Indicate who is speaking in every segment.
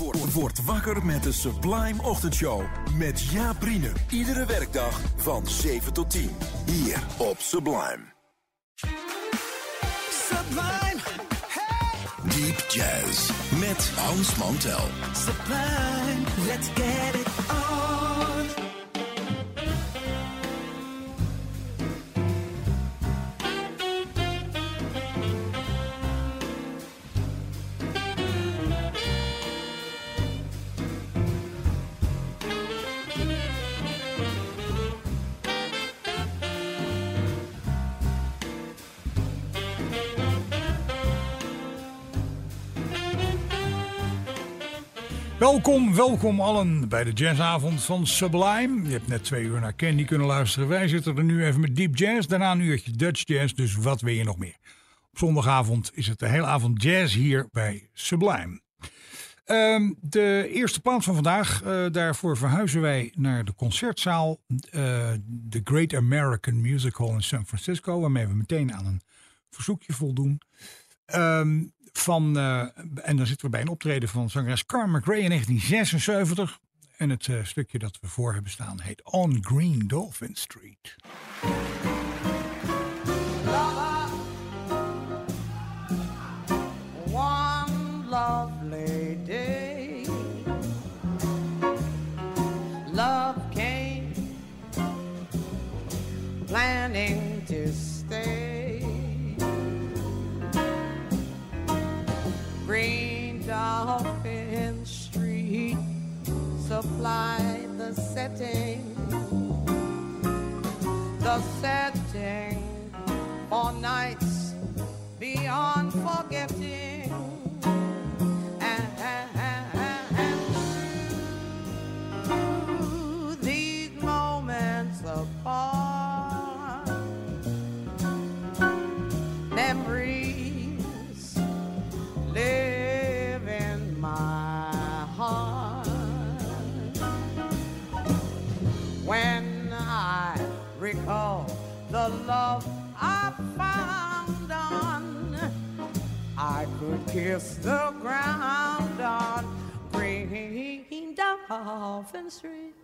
Speaker 1: Word, word wakker met de Sublime Ochtendshow. Met Jaap. Iedere werkdag van 7 tot 10. Hier op Sublime. Sublime. Hey. Deep Jazz. Met Hans Mantel.
Speaker 2: Sublime. Let's get it
Speaker 3: Welkom, welkom allen bij de jazzavond van Sublime. Je hebt net twee uur naar Candy kunnen luisteren. Wij zitten er nu even met Deep Jazz, daarna een uurtje Dutch Jazz. Dus wat wil je nog meer? Op zondagavond is het de hele avond jazz hier bij Sublime. Ehm, de eerste plaats van vandaag, uh, daarvoor verhuizen wij naar de concertzaal. Uh, de Great American Music Hall in San Francisco. Waarmee we meteen aan een verzoekje voldoen. Um, van, uh, en dan zitten we bij een optreden van zangeres Carmen McRae in 1976. En het uh, stukje dat we voor hebben staan heet On Green Dolphin Street.
Speaker 4: Lovely day Love came supply the setting, the setting for nights beyond forgetting. Kiss the ground on Green Dolphin Street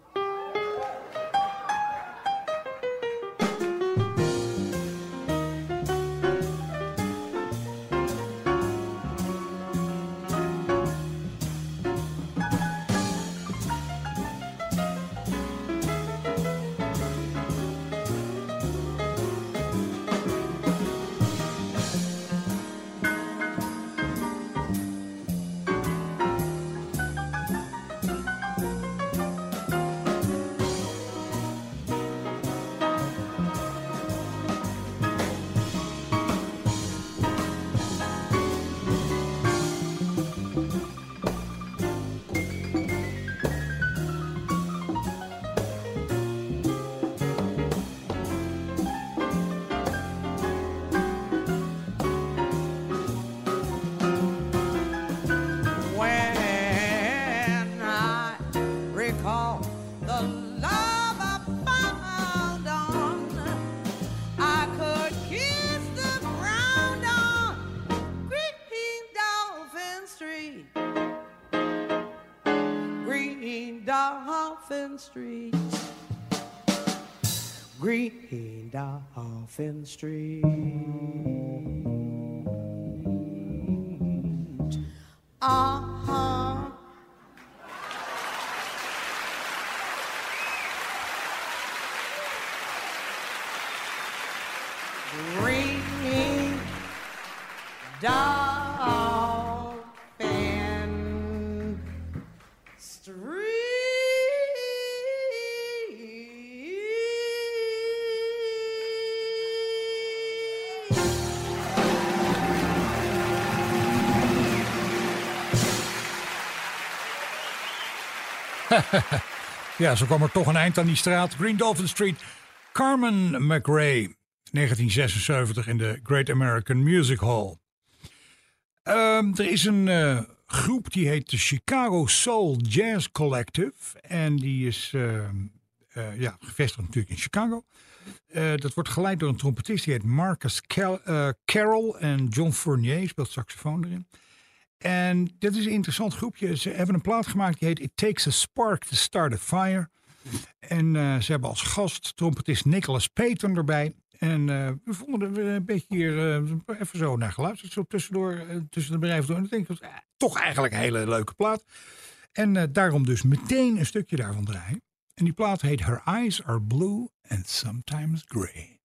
Speaker 4: Street. Green Dolphin Street. Uh-huh.
Speaker 3: Ja, zo kwam er toch een eind aan die straat. Green Dolphin Street. Carmen McRae, 1976 in de Great American Music Hall. Ehm, er is een eh, groep die heet de Chicago Soul Jazz Collective. En die is ehm, eh, ja, gevestigd natuurlijk in Chicago. Eh, dat wordt geleid door een trompetist die heet Marcus Carroll. En John Fournier speelt saxofoon erin. En dit is een interessant groepje. Ze hebben een plaat gemaakt die heet It Takes a Spark to Start a Fire. En eh, ze hebben als gast trompetist Nicholas Payton erbij. En eh, we vonden er een beetje hier eh, even zo naar geluisterd. Zo tussendoor, eh, tussen de bedrijven door. En ik denk, dat, eh, toch eigenlijk een hele leuke plaat. En eh, daarom dus meteen een stukje daarvan draaien. En die plaat heet Her Eyes Are Blue and Sometimes Gray.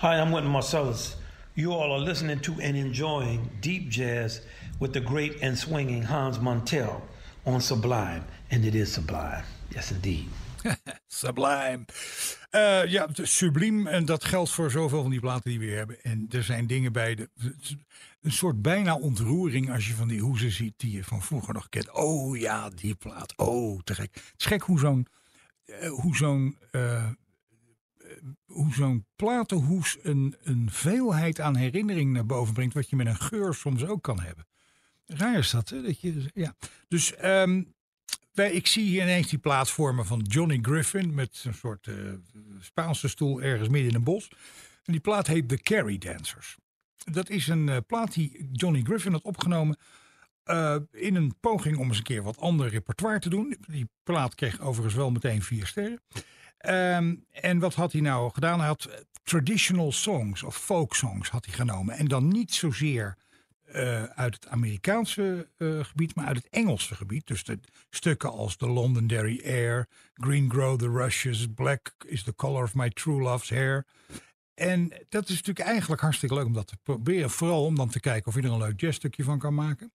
Speaker 5: Hi, I'm Wynton Marcellus. You all are listening to and enjoying deep jazz with the great and swinging Hans Montel on Sublime. And it is sublime. Yes, indeed.
Speaker 3: Sublime. Eh, ja, subliem. En dat geldt voor zoveel van die platen die we hebben. En er zijn dingen bij. De, een soort bijna ontroering als je van die hoezen ziet die je van vroeger nog kent. Oh ja, die plaat. Oh, te gek. Het is gek hoe zo'n eh, hoe zo'n eh, hoe zo'n platenhoes een, een veelheid aan herinnering naar boven brengt. Wat je met een geur soms ook kan hebben. Raar is dat, hè? Dat je, ja. Dus ehm, wij, ik zie hier ineens die plaat vormen van Johnny Griffin. Met een soort eh, Spaanse stoel ergens midden in een bos. En die plaat heet The Carry Dancers. Dat is een uh, plaat die Johnny Griffin had opgenomen. Uh, in een poging om eens een keer wat ander repertoire te doen. Die plaat kreeg overigens wel meteen vier sterren. Um, en wat had hij nou gedaan? Hij had traditional songs of folk songs had hij genomen. En dan niet zozeer uh, uit het Amerikaanse uh, gebied, maar uit het Engelse gebied. Dus de stukken als The Londonderry Air, Green Grow the Rushes, Black is the Color of My True Love's Hair. En dat is natuurlijk eigenlijk hartstikke leuk om dat te proberen. Vooral om dan te kijken of je er een leuk jazzstukje van kan maken.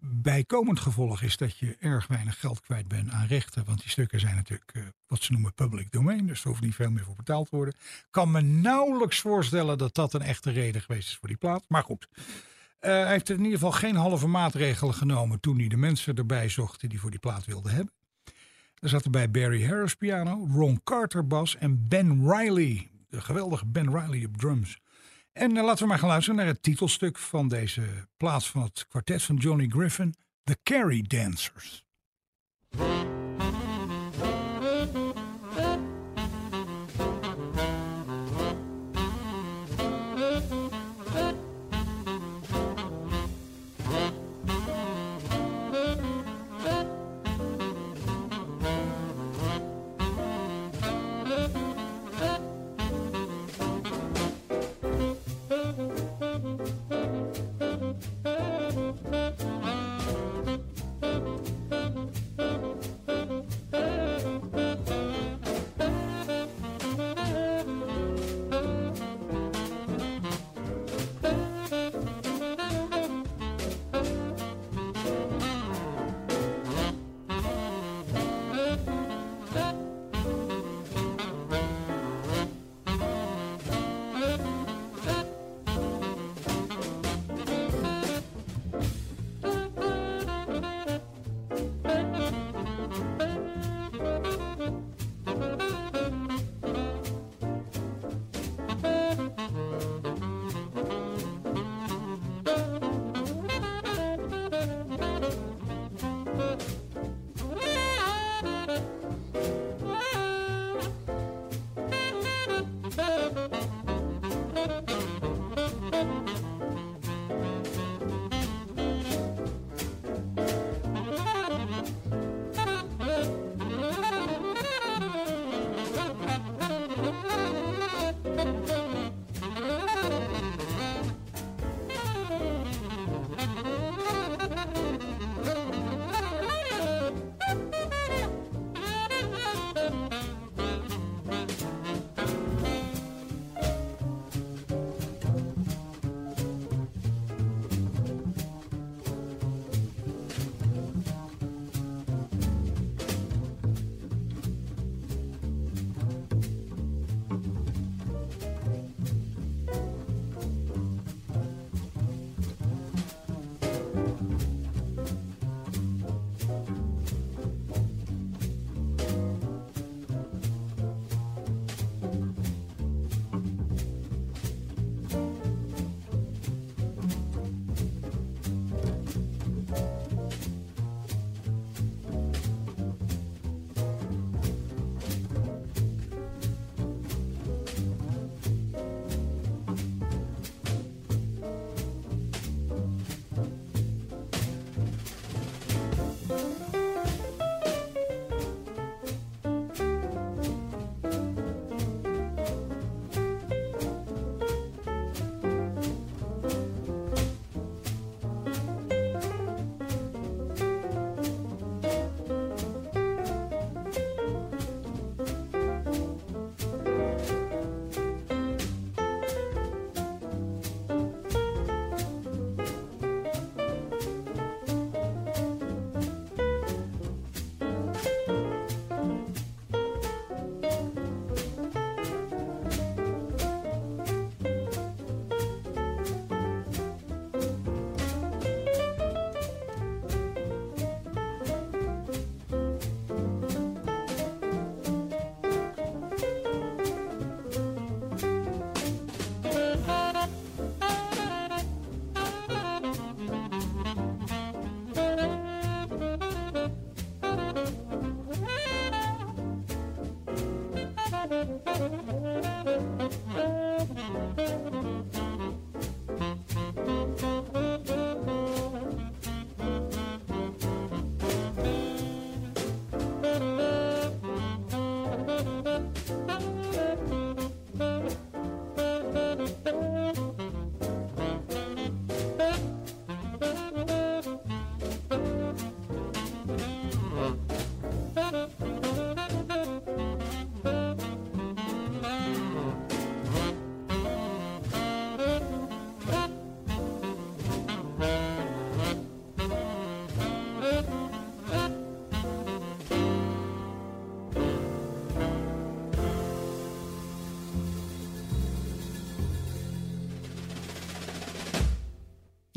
Speaker 3: Bijkomend gevolg is dat je erg weinig geld kwijt bent aan rechten. Want die stukken zijn natuurlijk uh, wat ze noemen public domain. Dus er hoeft niet veel meer voor betaald te worden. Kan me nauwelijks voorstellen dat dat een echte reden geweest is voor die plaat. Maar goed. Uh, hij heeft in ieder geval geen halve maatregelen genomen toen hij de mensen erbij zocht die voor die plaat wilden hebben. Er zaten bij Barry Harris piano, Ron Carter bas en Ben Riley, de geweldige Ben Riley op drums. En uh, laten we maar gaan luisteren naar het titelstuk van deze plaats van het kwartet van Johnny Griffin, The Carry Dancers.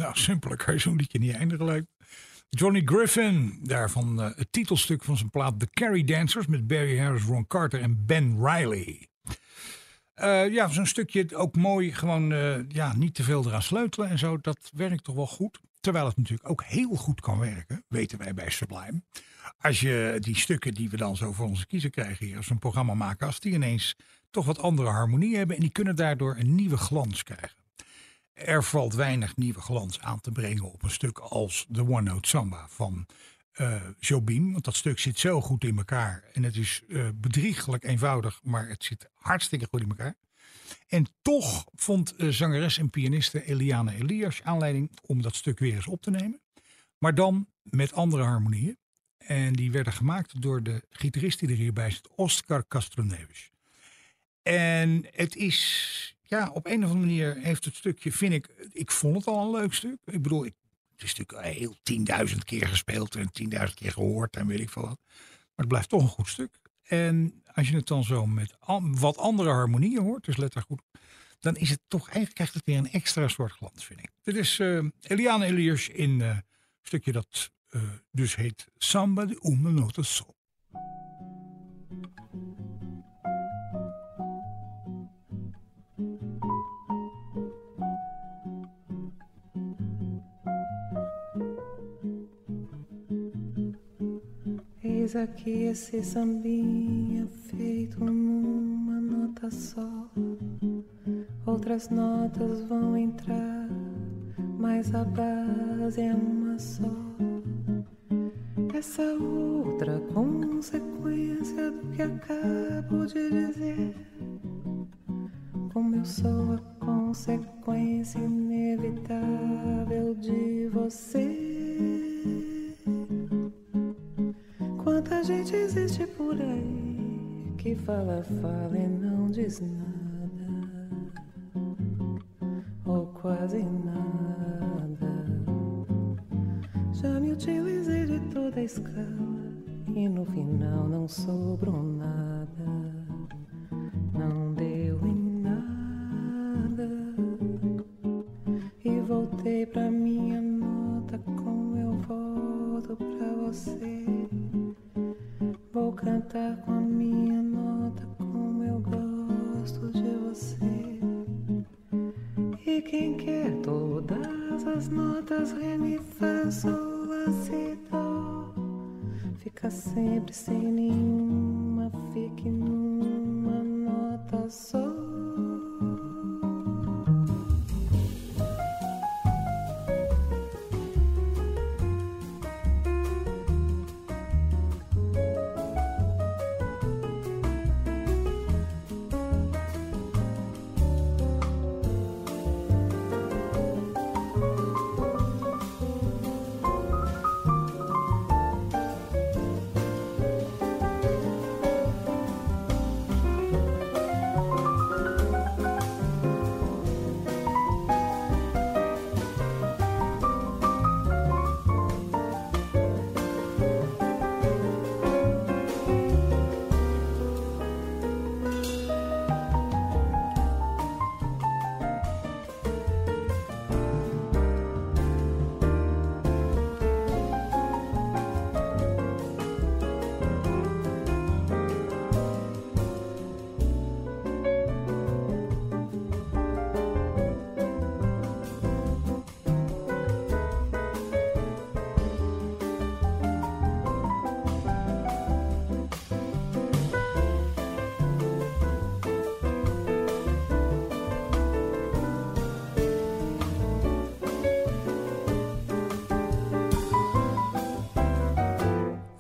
Speaker 3: Nou, simpeler kan je zo'n liedje niet eindigen lijkt. Johnny Griffin, daarvan eh, het titelstuk van zijn plaat The Carrie Dancers met Barry Harris, Ron Carter en Ben Riley. Eh, ja, zo'n stukje ook mooi, gewoon eh, ja, niet te veel eraan sleutelen en zo. Dat werkt toch wel goed. Terwijl het natuurlijk ook heel goed kan werken, weten wij bij Sublime. Als je die stukken die we dan zo voor onze kiezer krijgen hier, als een programma maken, als die ineens toch wat andere harmonie hebben en die kunnen daardoor een nieuwe glans krijgen. Er valt weinig nieuwe glans aan te brengen op een stuk als de One Note Samba van eh Jobim. Want dat stuk zit zo goed in elkaar. En het is eh, bedriegelijk eenvoudig, maar het zit hartstikke goed in elkaar. En toch vond eh, zangeres en pianiste Eliane Elias aanleiding om dat stuk weer eens op te nemen. Maar dan met andere harmonieën. En die werden gemaakt door de gitarist die er hierbij zit, Oscar Castroneves. En het is, ja, op een of andere manier heeft het stukje, vind ik, ik vond het al een leuk stuk. Ik bedoel, ik, het is natuurlijk heel tienduizend keer gespeeld en tienduizend keer gehoord en weet ik veel wat. Maar het blijft toch een goed stuk. En als je het dan zo met wat andere harmonieën hoort, dus let daar goed op, dan is het toch eigenlijk krijgt het weer een extra soort glans, vind ik. Dit is eh, Eliane Elias in eh, een stukje dat eh, dus heet Samba de Uma Nota Sol.
Speaker 6: Eis aqui esse sambinha feito numa nota só. Outras notas vão entrar, mas a base é uma só. Essa outra consequência do que acabo de dizer. Como eu sou a consequência inevitável de você. Quanta gente existe por aí que fala, fala e não diz nada, ou quase nada. Já me utilizei de toda a escala e no final não sobrou nada,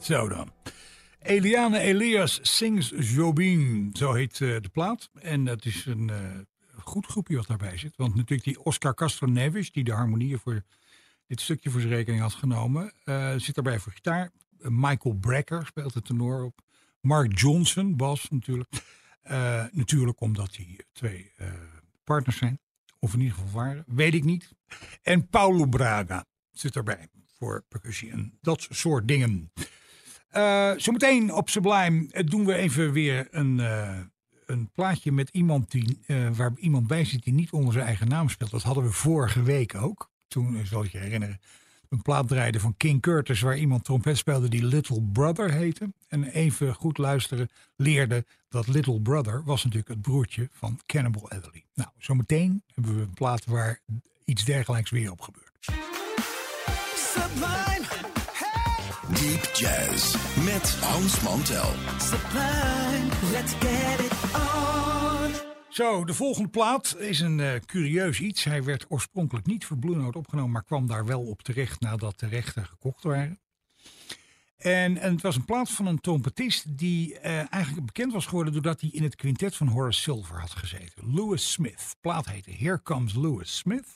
Speaker 3: Zo dan. Eliane Elias Sings Jobin, zo heet eh, de plaat. En dat is een eh, goed groepje wat daarbij zit. Want natuurlijk die Oscar Castro Neves, die de harmonieën voor dit stukje voor zijn rekening had genomen, eh, zit daarbij voor gitaar. Michael Brecker speelt de tenor op. Mark Johnson, bas natuurlijk. Natuurlijk omdat die twee partners zijn. Of in ieder geval waren, weet ik niet. En Paulo Braga zit erbij voor percussie en dat soort dingen. Eh, zometeen op Sublime eh, doen we even weer een, eh, een plaatje met iemand die, waar iemand bij zit die niet onder zijn eigen naam speelt. Dat hadden we vorige week ook. toen, zal je herinneren, een plaat draaide van King Curtis... waar iemand trompet speelde die Little Brother heette. En even goed luisteren leerde dat Little Brother was natuurlijk het broertje van Cannibal Adderley. Nou, zometeen hebben we een plaat waar iets dergelijks weer op gebeurt.
Speaker 2: Sublime,
Speaker 1: Deep Jazz met Hans Mantel.
Speaker 2: sublime, let's get it on.
Speaker 3: Zo, de volgende plaat is een eh, curieus iets. Hij werd oorspronkelijk niet voor Blue Note opgenomen, maar kwam daar wel op terecht nadat de rechten gekocht waren. En, en het was een plaat van een trompetist die eh, eigenlijk bekend was geworden doordat hij in het quintet van Horace Silver had gezeten. Lewis Smith. Plaat heette Here Comes Lewis Smith.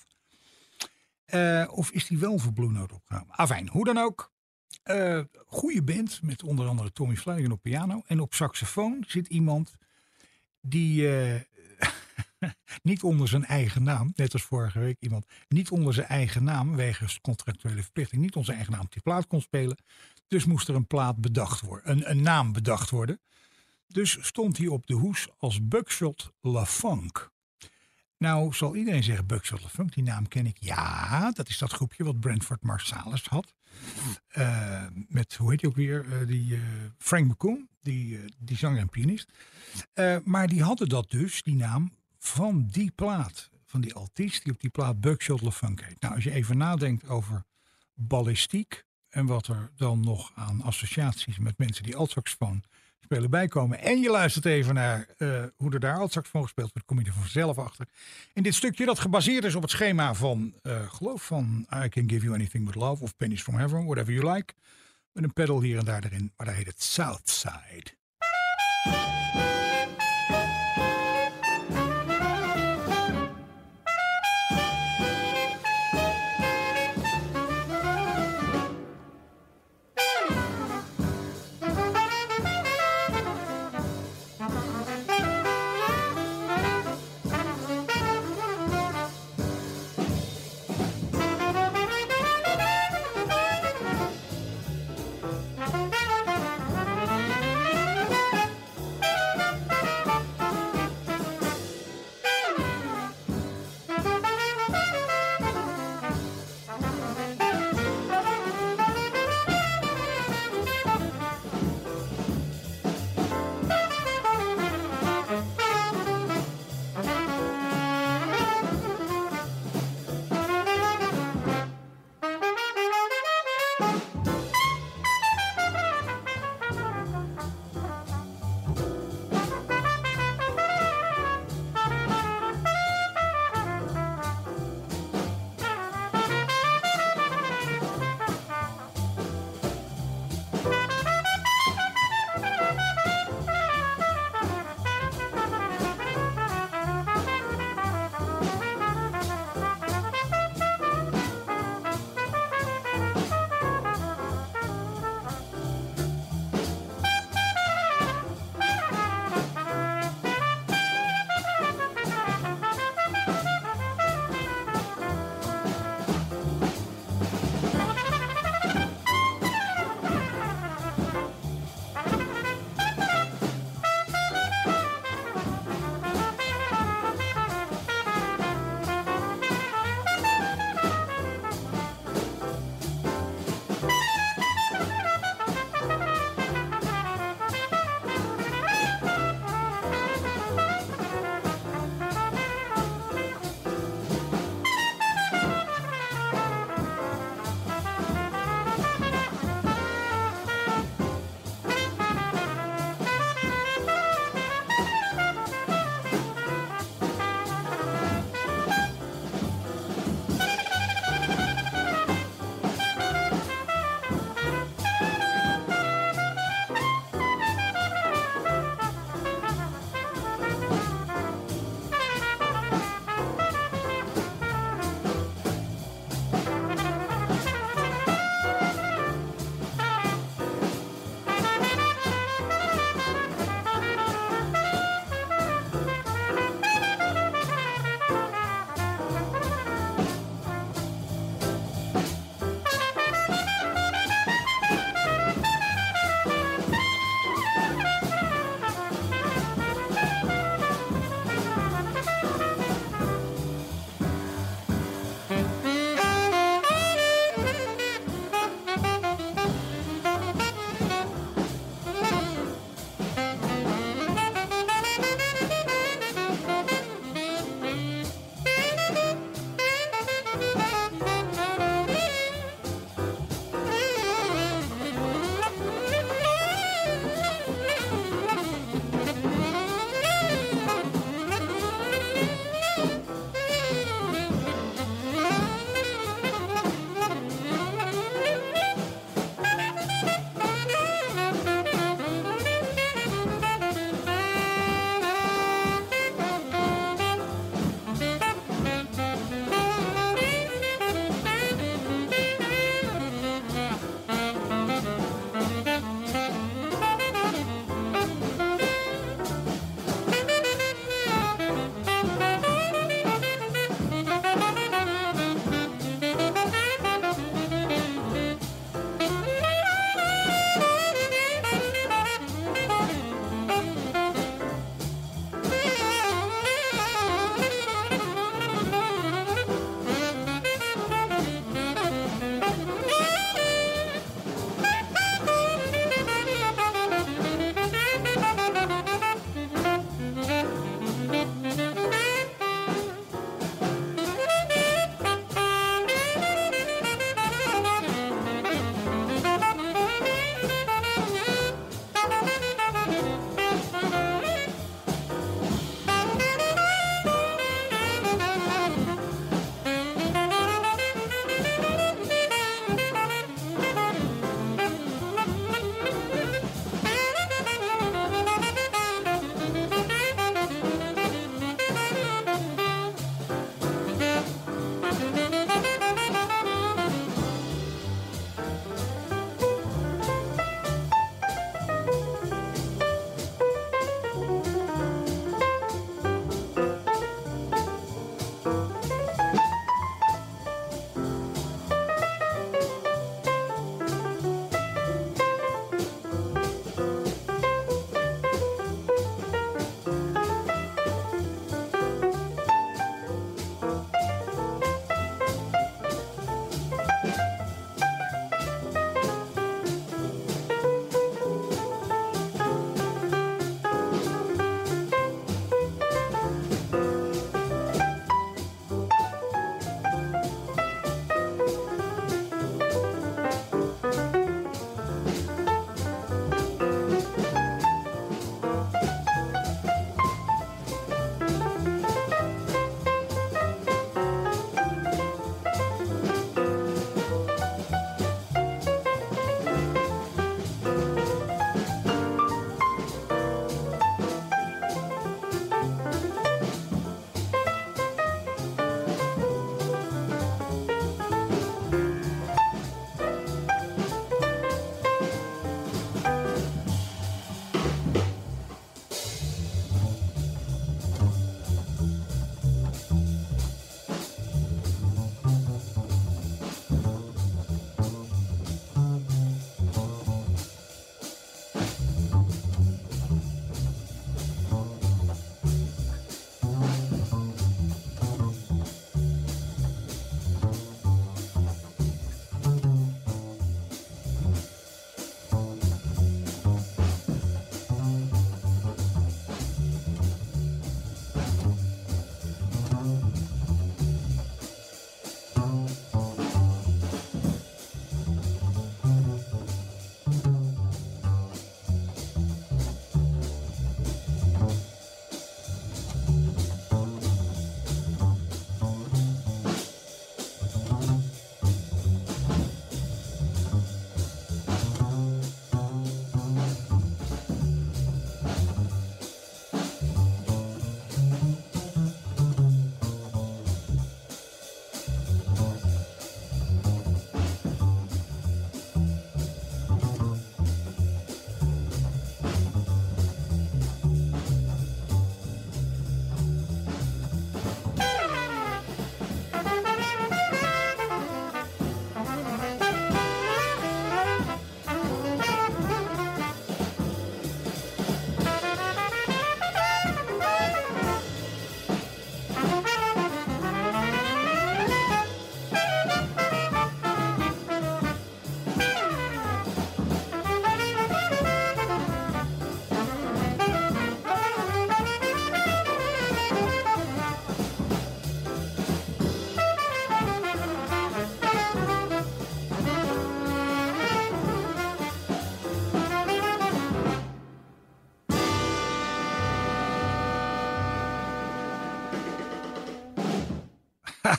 Speaker 3: Eh, of is die wel voor Blue Note opgenomen? Afijn, hoe dan ook. Eh goede band met onder andere Tommy Flanagan op piano. En op saxofoon zit iemand die eh, niet onder zijn eigen naam, net als vorige week iemand, niet onder zijn eigen naam, wegens contractuele verplichting, niet onder zijn eigen naam op die plaat kon spelen. Dus moest er een plaat bedacht worden, een, een naam bedacht worden. Dus stond hij op de hoes als Buckshot LaFunk. Nou zal iedereen zeggen Buckshot LaFunk, die naam ken ik. Ja, dat is dat groepje wat Brentford Marsalis had. Eh, met, hoe heet hij ook weer, eh, die eh, Frank McCoon, die, die zanger en pianist. Maar die hadden dat dus, die naam, van die plaat. Van die artiest die op die plaat Buckshot LaFunk heet. Nou, als je even nadenkt over ballistiek en wat er dan nog aan associaties met mensen die altsaxofoon spelen bijkomen. En je luistert even naar eh, hoe er daar altsaxofoon gespeeld wordt, kom je er vanzelf achter. In dit stukje dat gebaseerd is op het schema van, eh, geloof van I Can Give You Anything But Love of Pennies From Heaven, whatever you like. Met een pedal hier en daar erin, maar daar heet het Southside.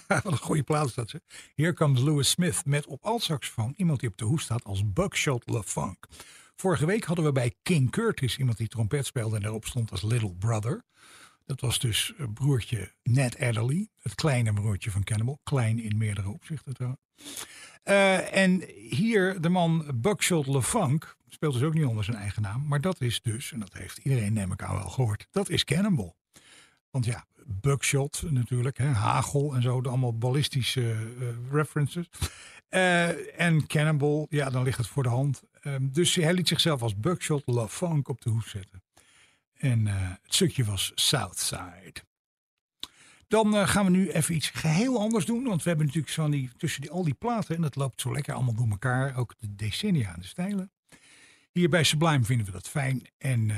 Speaker 3: Wat een goede plaats dat ze. Hier comes Lewis Smith met op altsaxofoon iemand die op de hoes staat als Buckshot LeFunk. Vorige week hadden we bij King Curtis iemand die trompet speelde en daarop stond als Little Brother. Dat was dus eh, broertje Ned Adderley, het kleine broertje van Cannibal. Klein in meerdere opzichten trouwens. Eh, en hier de man Buckshot LeFunk speelt dus ook niet onder zijn eigen naam. Maar dat is dus, en dat heeft iedereen neem ik aan wel gehoord, dat is Cannibal. Want ja, buckshot natuurlijk, hè, hagel en zo, allemaal ballistische eh, references. Eh, en Cannibal, ja, dan ligt het voor de hand. Ehm, dus hij liet zichzelf als Buckshot La Funk op de hoes zetten. En eh, het stukje was Southside. Dan gaan we nu even iets geheel anders doen. Want we hebben natuurlijk van die, tussen die, al die platen, en dat loopt zo lekker allemaal door elkaar, ook de decennia en de stijlen. Hier bij Sublime vinden we dat fijn. En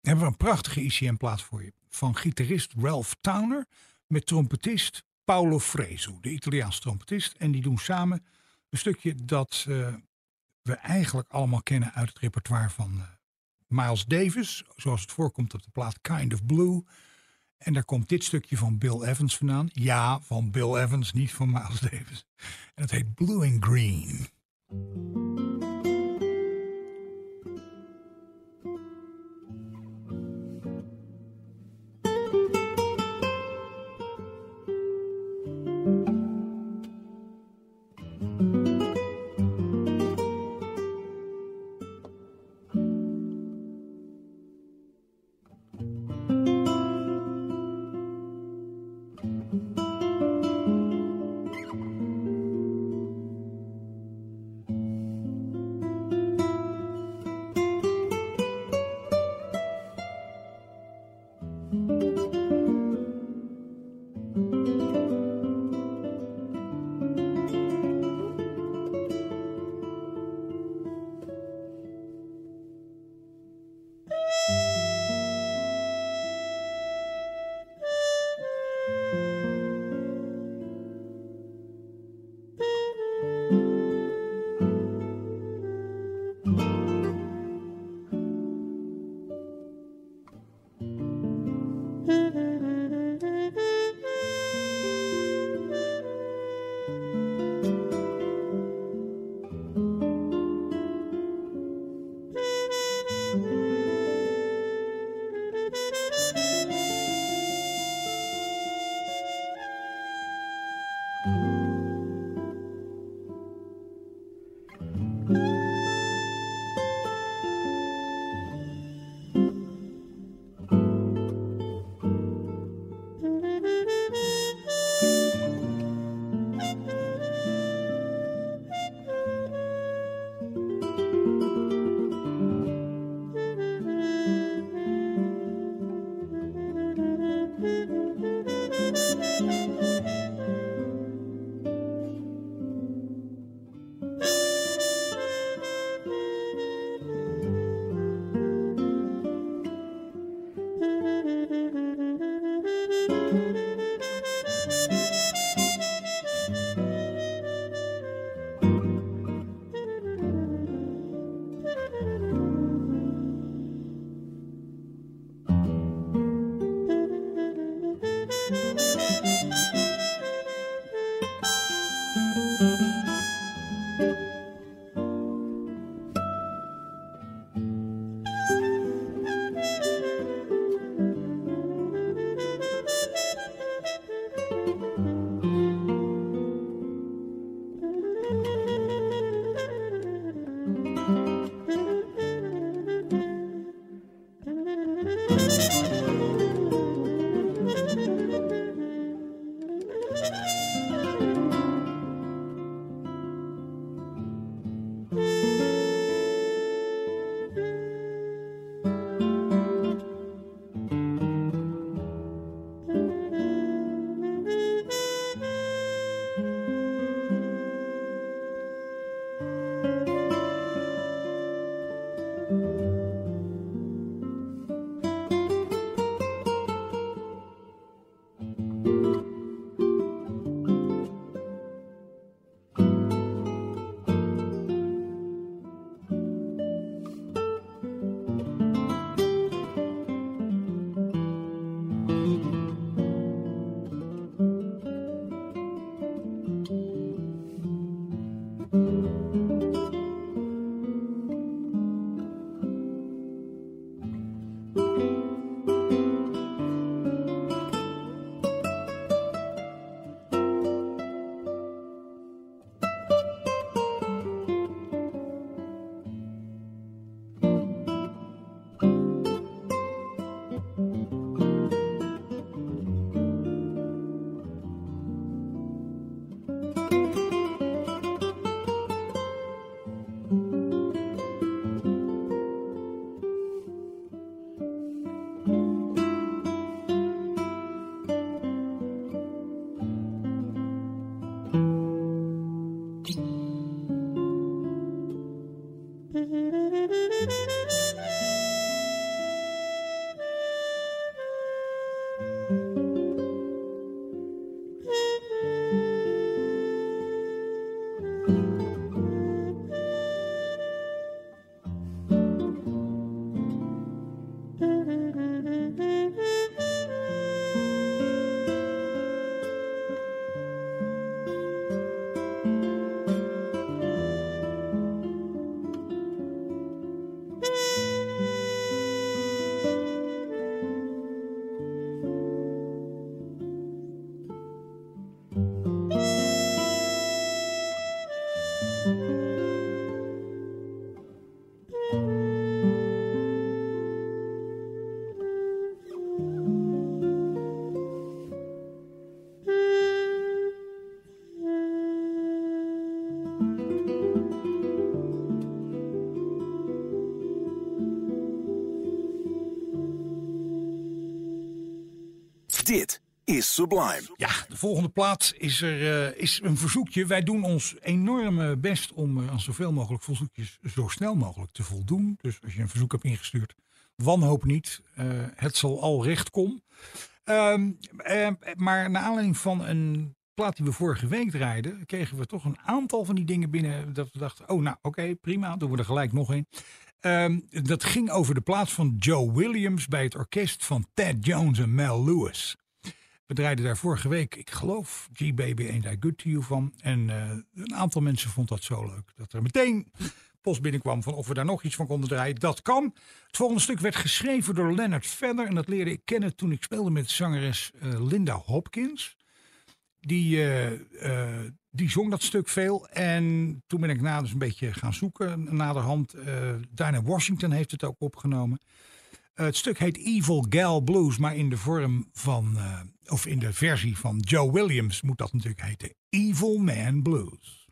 Speaker 3: hebben we een prachtige ICM-plaat voor je. Van gitarist Ralph Towner met trompetist Paolo Fresu, de Italiaanse trompetist. En die doen samen een stukje dat uh, we eigenlijk allemaal kennen uit het repertoire van uh, Miles Davis. Zoals het voorkomt op de plaat Kind of Blue. En daar komt dit stukje van Bill Evans vandaan. Ja, van Bill Evans, niet van Miles Davis. En het heet Blue and Green.
Speaker 1: Sublime.
Speaker 3: Ja, de volgende plaat is, er, eh, is een verzoekje. Wij doen ons enorme best om eh, aan zoveel mogelijk verzoekjes zo snel mogelijk te voldoen. Dus als je een verzoek hebt ingestuurd, wanhoop niet. Eh, het zal al recht komen. Ehm, eh, maar naar aanleiding van een plaat die we vorige week draaiden, kregen we toch een aantal van die dingen binnen. Dat we dachten, oh nou oké, prima, doen we er gelijk nog een. Ehm, dat ging over de plaats van Joe Williams bij het orkest van Ted Jones en Mel Lewis. We draaiden daar vorige week, ik geloof, G-Baby Ain't I Good To You van. En eh, een aantal mensen vond dat zo leuk. Dat er meteen post binnenkwam van of we daar nog iets van konden draaien. Dat kan. Het volgende stuk werd geschreven door Leonard Feather. En dat leerde ik kennen toen ik speelde met zangeres eh, Linda Hopkins. Die, eh, die zong dat stuk veel. En toen ben ik na dus een beetje gaan zoeken. Naderhand, Dinah Washington heeft het ook opgenomen. Het stuk heet Evil Gal Blues, maar in de vorm van, of in de versie van Joe Williams moet dat natuurlijk heten. Evil Man Blues.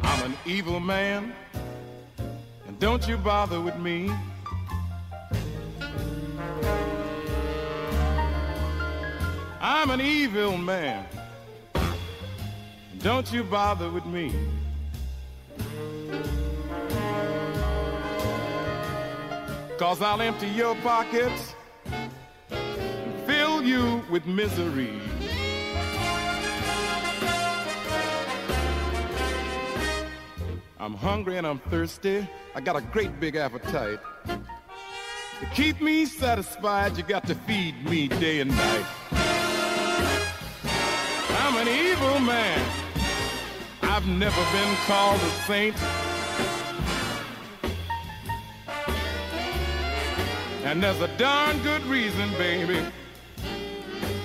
Speaker 7: I'm an evil man, and don't you bother with me. I'm an evil man, don't you bother with me. Cause I'll empty your pockets and fill you with misery. I'm hungry and I'm thirsty. I got a great big appetite. To keep me satisfied, you got to feed me day and night. I'm an evil man. I've never been called a saint. And there's a darn good reason, baby.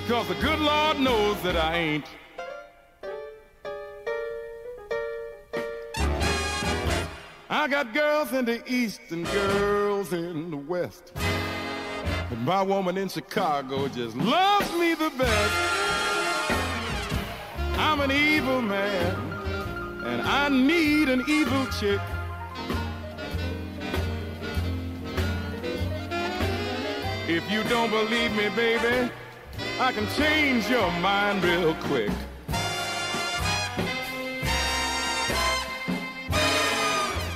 Speaker 7: Cause the good Lord knows that I ain't. I got girls in the east and girls in the west. But my woman in Chicago just loves me the best. I'm an evil man, and I need an evil chick. If you don't believe me, baby, I can change your mind real quick.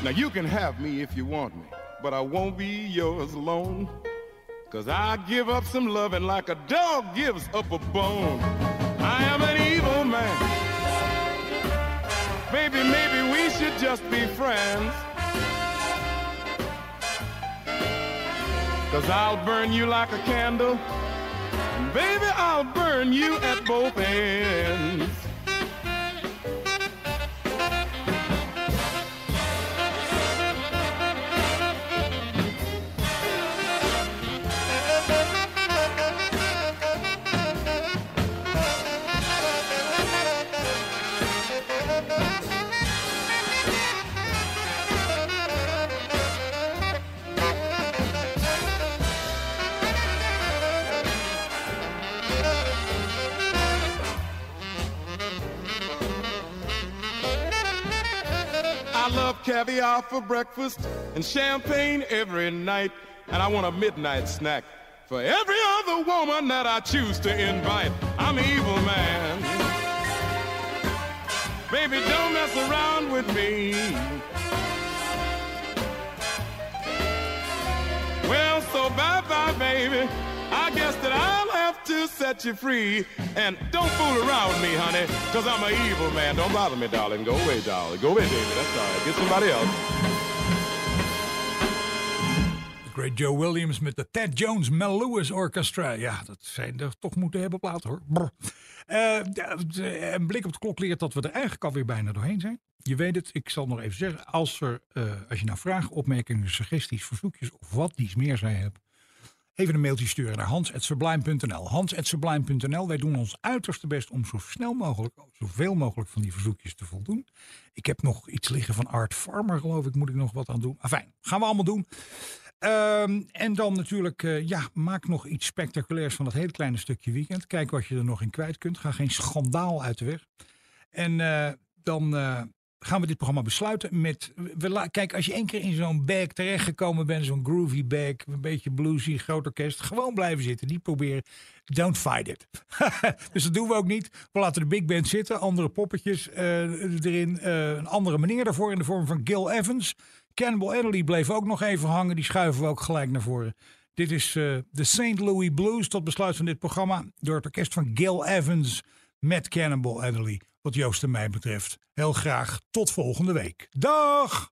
Speaker 7: Now you can have me if you want me, but I won't be yours alone. Cause I give up some loving like a dog gives up a bone. I am an. Baby, maybe we should just be friends. Cause I'll burn you like a candle. Baby, I'll burn you at both ends. Caviar for breakfast and champagne every night. And I want a midnight snack for every other woman that I choose to invite. I'm evil man. Baby, don't mess around with me. Well, so bye bye, baby. I guess that I'll to set you free. And don't fool around me, honey, because I'm an evil man. Don't bother me, darling. Go away, darling. Go away, baby. That's all right. Get somebody else.
Speaker 3: Great Joe Williams met de Ted Jones Mel Lewis Orchestra. Ja, dat zijn er toch moeten hebben platen hoor. De- een blik op de klok leert dat we er eigenlijk alweer bijna doorheen zijn. Je weet het, ik zal nog even zeggen. Als, er, eh, als je nou vragen, opmerkingen, suggesties, verzoekjes of wat dies meer zij hebt. Even een mailtje sturen naar hans.sublime.nl. Hans.sublime.nl. Wij doen ons uiterste best om zo snel mogelijk, zoveel mogelijk van die verzoekjes te voldoen. Ik heb nog iets liggen van Art Farmer, geloof ik, moet ik nog wat aan doen. Afijn, gaan we allemaal doen. Ehm, en dan natuurlijk, eh, ja, maak nog iets spectaculairs van dat hele kleine stukje weekend. Kijk wat je er nog in kwijt kunt. Ga geen schandaal uit de weg. En eh, dan eh, gaan we dit programma besluiten met... We, kijk, als je één keer in zo'n bag terechtgekomen bent, zo'n groovy bag, een beetje bluesy, groot orkest, gewoon blijven zitten. Niet proberen. Don't fight it. dus dat doen we ook niet. We laten de big band zitten, andere poppetjes eh, erin. eh, een andere meneer daarvoor in de vorm van Gil Evans. Cannibal Adderley bleef ook nog even hangen. Die schuiven we ook gelijk naar voren. Dit is eh, de St. Louis Blues tot besluit van dit programma. Door het orkest van Gil Evans met Cannibal Adderley. Wat Joost en mij betreft. Heel graag tot volgende week. Dag!